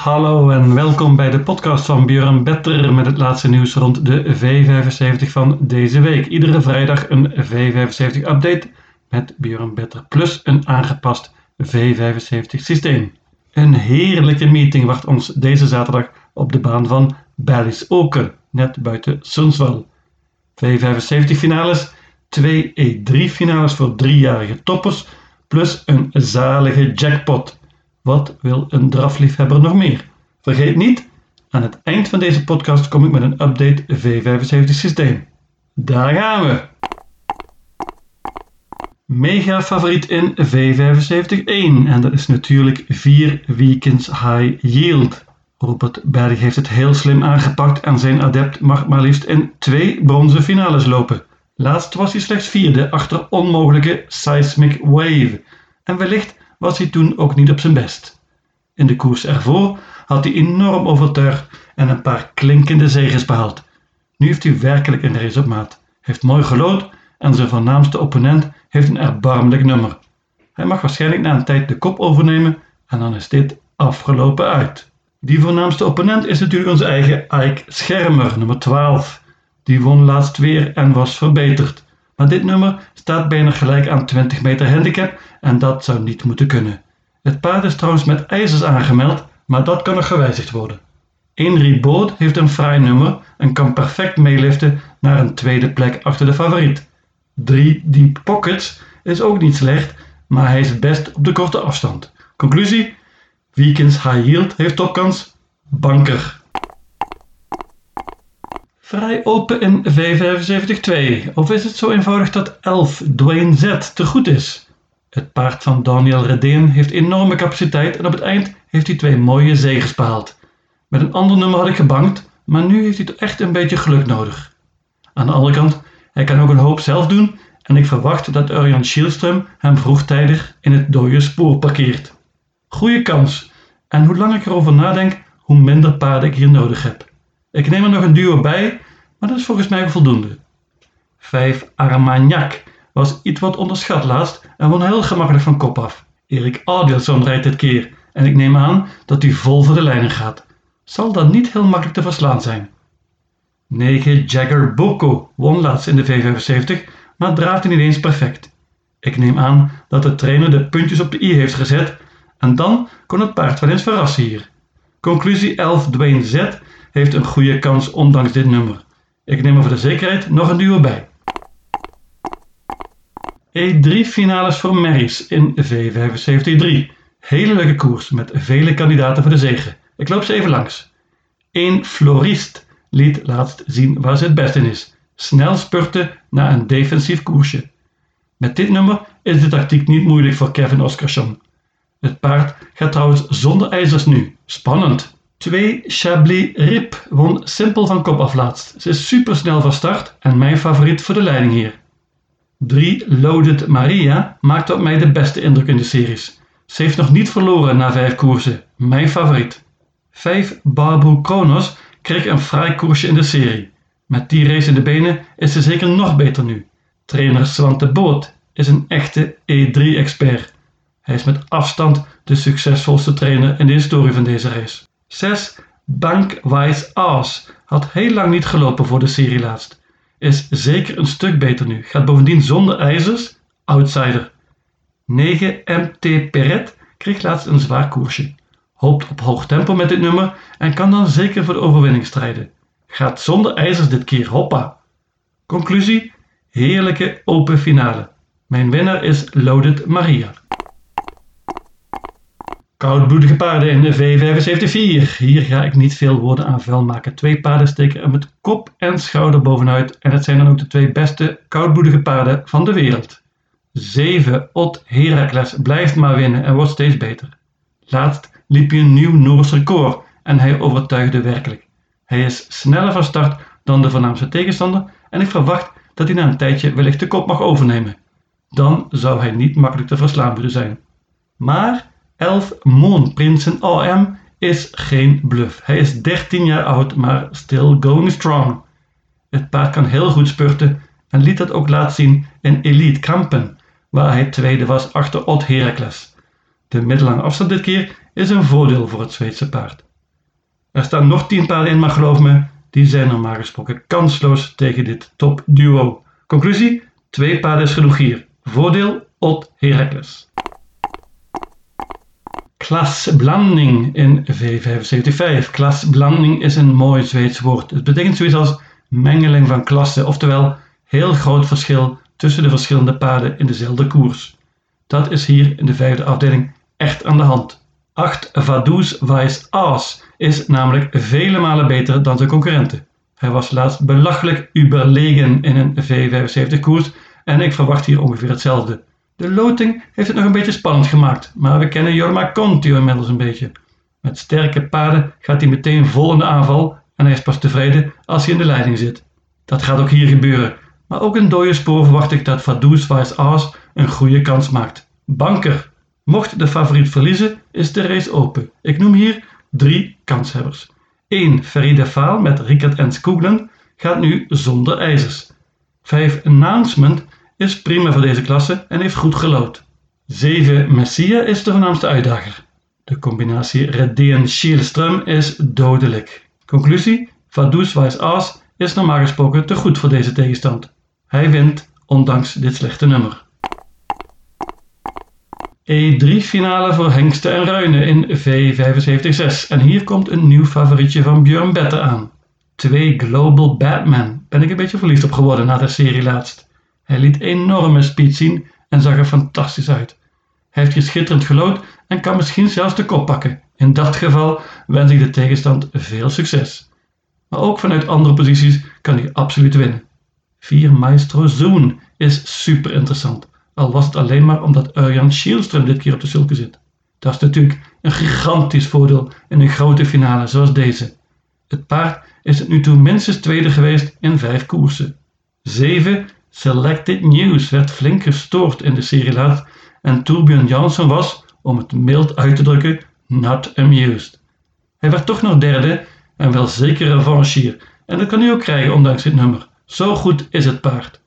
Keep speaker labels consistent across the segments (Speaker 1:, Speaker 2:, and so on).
Speaker 1: Hallo en welkom bij de podcast van Björn Better met het laatste nieuws rond de V75 van deze week. Iedere vrijdag een V75 update met Björn Better plus een aangepast V75 systeem. Een heerlijke meeting wacht ons deze zaterdag op de baan van Bally's Oker, net buiten Sundsvall. V75 finales, twee E3 finales voor driejarige toppers, plus een zalige jackpot. Wat wil een drafliefhebber nog meer? Vergeet niet, aan het eind van deze podcast kom ik met een update V75 systeem. Daar gaan we! Mega favoriet in V75-1 en dat is natuurlijk 4 Weekends High Yield. Robert Berg heeft het heel slim aangepakt en zijn adept mag maar liefst in twee bronzen finales lopen. Laatst was hij slechts vierde achter onmogelijke Seismic Wave en wellicht was hij toen ook niet op zijn best. In de koers ervoor had hij enorm overtuigd en een paar klinkende zegens behaald. Nu heeft hij werkelijk een race op maat, heeft mooi gelood en zijn voornaamste opponent heeft een erbarmelijk nummer. Hij mag waarschijnlijk na een tijd de kop overnemen en dan is dit afgelopen uit. Die voornaamste opponent is natuurlijk onze eigen Ike Schermer, nummer 12. Die won laatst weer en was verbeterd. Maar dit nummer staat bijna gelijk aan 20 meter handicap en dat zou niet moeten kunnen. Het paard is trouwens met ijzers aangemeld, maar dat kan nog gewijzigd worden. Henry Boot heeft een fraai nummer en kan perfect meeliften naar een tweede plek achter de favoriet. 3 Deep Pockets is ook niet slecht, maar hij is het best op de korte afstand. Conclusie: Weekends High Yield heeft topkans. Banker. Vrij open in V75-2. Of is het zo eenvoudig dat 11 Dwayne Z te goed is? Het paard van Daniel Redeen heeft enorme capaciteit en op het eind heeft hij twee mooie zegens behaald. Met een ander nummer had ik gebankt, maar nu heeft hij toch echt een beetje geluk nodig. Aan de andere kant, hij kan ook een hoop zelf doen en ik verwacht dat Urjan Schielström hem vroegtijdig in het dode spoor parkeert. Goeie kans. En hoe langer ik erover nadenk, hoe minder paarden ik hier nodig heb. Ik neem er nog een duo bij, maar dat is volgens mij voldoende. 5 Armagnac was iets wat onderschat laatst en won heel gemakkelijk van kop af. Erik Adielson rijdt dit keer en ik neem aan dat hij vol voor de lijnen gaat. Zal dat niet heel makkelijk te verslaan zijn. 9 Jagger Boko won laatst in de V75, maar draafde niet eens perfect. Ik neem aan dat de trainer de puntjes op de i heeft gezet en dan kon het paard wel eens verrassen hier. Conclusie 11 Dwayne Z heeft een goede kans ondanks dit nummer. Ik neem er voor de zekerheid nog een duo bij. E3 finales voor Marys in V75-3. Hele leuke koers met vele kandidaten voor de zege. Ik loop ze even langs. 1 Florist liet laatst zien waar ze het best in is. Snel spurten na een defensief koersje. Met dit nummer is de tactiek niet moeilijk voor Kevin Oskarsson. Het paard gaat trouwens zonder ijzers nu. Spannend. 2 Chablis Rip won simpel van kop af laatst. Ze is supersnel van start en mijn favoriet voor de leiding hier. 3 Loaded Maria maakt op mij de beste indruk in de series. Ze heeft nog niet verloren na 5 koersen. Mijn favoriet. 5 Barbu Kronos kreeg een fraai koersje in de serie. Met die race in de benen is ze zeker nog beter nu. Trainer Swante Boot is een echte E3-expert. Hij is met afstand de succesvolste trainer in de historie van deze race. 6. Bankwise Aas had heel lang niet gelopen voor de serie laatst. Is zeker een stuk beter nu. Gaat bovendien zonder ijzers. Outsider. 9. MT Perret kreeg laatst een zwaar koersje. Hoopt op hoog tempo met dit nummer en kan dan zeker voor de overwinning strijden. Gaat zonder ijzers dit keer, hoppa. Conclusie: heerlijke open finale. Mijn winnaar is Loaded Maria. Koudbloedige paarden in de V75-4. Hier ga ik niet veel woorden aan vuil maken. Twee paarden steken er met kop en schouder bovenuit en het zijn dan ook de twee beste koudbloedige paarden van de wereld. 7. Ot Heracles blijft maar winnen en wordt steeds beter. Laatst liep hij een nieuw Noors record en hij overtuigde werkelijk. Hij is sneller van start dan de voornaamste tegenstander en ik verwacht dat hij na een tijdje wellicht de kop mag overnemen. Dan zou hij niet makkelijk te verslaan moeten zijn. Maar 11 Moonprinsen AM is geen bluff. Hij is 13 jaar oud, maar still going strong. Het paard kan heel goed spurten en liet dat ook laten zien in Elite Kampen, waar hij tweede was achter Odd Heracles. De middellange afstand dit keer is een voordeel voor het Zweedse paard. Er staan nog 10 paarden in, maar geloof me, die zijn normaal gesproken kansloos tegen dit topduo. Conclusie, twee paarden is genoeg hier. Voordeel, Ot Heracles. Klasblanding in V75. Klasblanding is een mooi Zweeds woord. Het betekent zoiets als mengeling van klassen, oftewel heel groot verschil tussen de verschillende paarden in dezelfde koers. Dat is hier in de vijfde afdeling echt aan de hand. 8 Vaduz Weiss Aas is namelijk vele malen beter dan zijn concurrenten. Hij was laatst belachelijk überlegen in een V75 koers en ik verwacht hier ongeveer hetzelfde. De loting heeft het nog een beetje spannend gemaakt, maar we kennen Jorma Conti inmiddels een beetje. Met sterke paarden gaat hij meteen vol in de aanval en hij is pas tevreden als hij in de leiding zit. Dat gaat ook hier gebeuren, maar ook in dode spoor verwacht ik dat Vaduz Vice Aas een goede kans maakt. Banker. Mocht de favoriet verliezen, is de race open. Ik noem hier drie kanshebbers. 1. Feride Faal met Rickert en Skooglen gaat nu zonder ijzers. 5. Announcement is prima voor deze klasse en heeft goed gelood. 7. Messia is de voornaamste uitdager. De combinatie Redeen Schielström is dodelijk. Conclusie: Vaduz Weiss Aas is normaal gesproken te goed voor deze tegenstand. Hij wint, ondanks dit slechte nummer. E3-finale voor Hengsten en Ruinen in V75-6. En hier komt een nieuw favorietje van Björn Better aan. 2 Global Batman. Ben ik een beetje verliefd op geworden na de serie laatst. Hij liet enorme speed zien en zag er fantastisch uit. Hij heeft hier schitterend gelood en kan misschien zelfs de kop pakken. In dat geval wens ik de tegenstand veel succes. Maar ook vanuit andere posities kan hij absoluut winnen. 4 Maestro Zoon is super interessant. Al was het alleen maar omdat Urjan Schielström dit keer op de sulke zit. Dat is natuurlijk een gigantisch voordeel in een grote finale zoals deze. Het paard is het nu toe minstens tweede geweest in vijf koersen. 7 Selected News werd flink gestoord in de serie laat en Torbjörn Jansson was, om het mild uit te drukken, not amused. Hij werd toch nog derde en wel zeker revanche hier en dat kan hij ook krijgen ondanks dit nummer. Zo goed is het paard.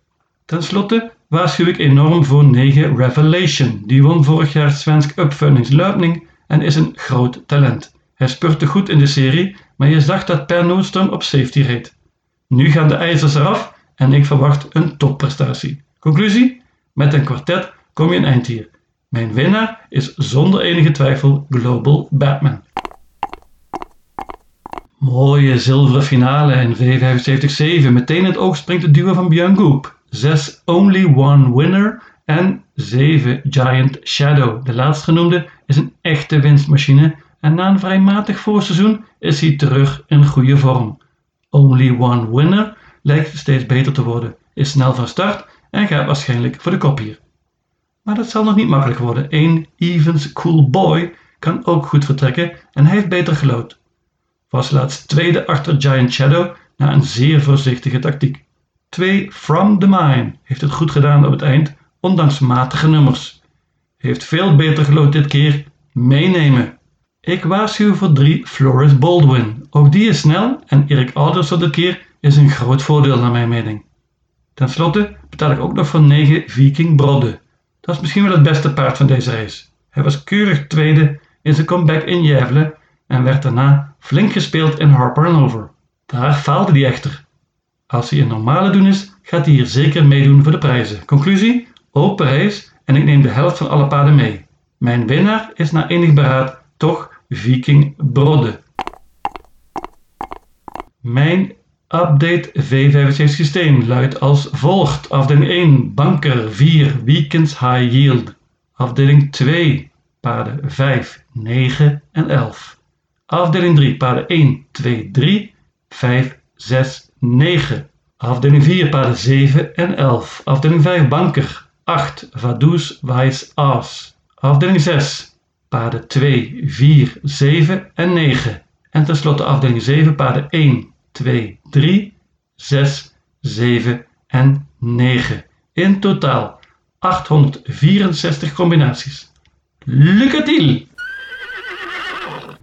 Speaker 1: Ten slotte waarschuw ik enorm voor 9 Revelation. Die won vorig jaar Svensk Uppföljningslöpning en is een groot talent. Hij spurte goed in de serie, maar je zag dat Per Nordström op safety reed. Nu gaan de ijzers eraf en ik verwacht een topprestatie. Conclusie? Met een kwartet kom je een eind hier. Mijn winnaar is zonder enige twijfel Global Batman. Mooie zilveren finale in V75-7. Meteen het oog springt het duo van Björn Goop. 6 Only One Winner en 7 Giant Shadow. De laatstgenoemde is een echte winstmachine en na een vrij matig voorseizoen is hij terug in goede vorm. Only One Winner lijkt steeds beter te worden, is snel van start en gaat waarschijnlijk voor de kop hier. Maar dat zal nog niet makkelijk worden. 1 Evans Cool Boy kan ook goed vertrekken en hij heeft beter gelood. Was laatst tweede achter Giant Shadow na een zeer voorzichtige tactiek. 2 From the Mine heeft het goed gedaan op het eind, ondanks matige nummers. Heeft veel beter gelood dit keer. Meenemen. Ik waarschuw voor 3 Floris Baldwin. Ook die is snel en Erik Alderson dit keer is een groot voordeel naar mijn mening. Ten slotte betaal ik ook nog voor 9 Viking Brodde. Dat is misschien wel het beste paard van deze race. Hij was keurig tweede in zijn comeback in Jævle en werd daarna flink gespeeld in Harper Over. Daar faalde hij echter. Als hij een normale doen is, gaat hij hier zeker meedoen voor de prijzen. Conclusie? Open race en ik neem de helft van alle paarden mee. Mijn winnaar is na enig beraad toch Viking Brodde. Mijn update V75 systeem luidt als volgt. Afdeling 1 Banker 4 Weekends High Yield. Afdeling 2 paarden 5, 9 en 11. Afdeling 3 paarden 1, 2, 3, 5, 6, 9. Afdeling 4 paarden 7 en 11. Afdeling 5 Banker 8 Vaduz Weiss As. Afdeling 6 paarden 2, 4, 7 en 9. En tenslotte afdeling 7 paarden 1, 2, 3, 6, 7 en 9. In totaal 864 combinaties. Lucatiel!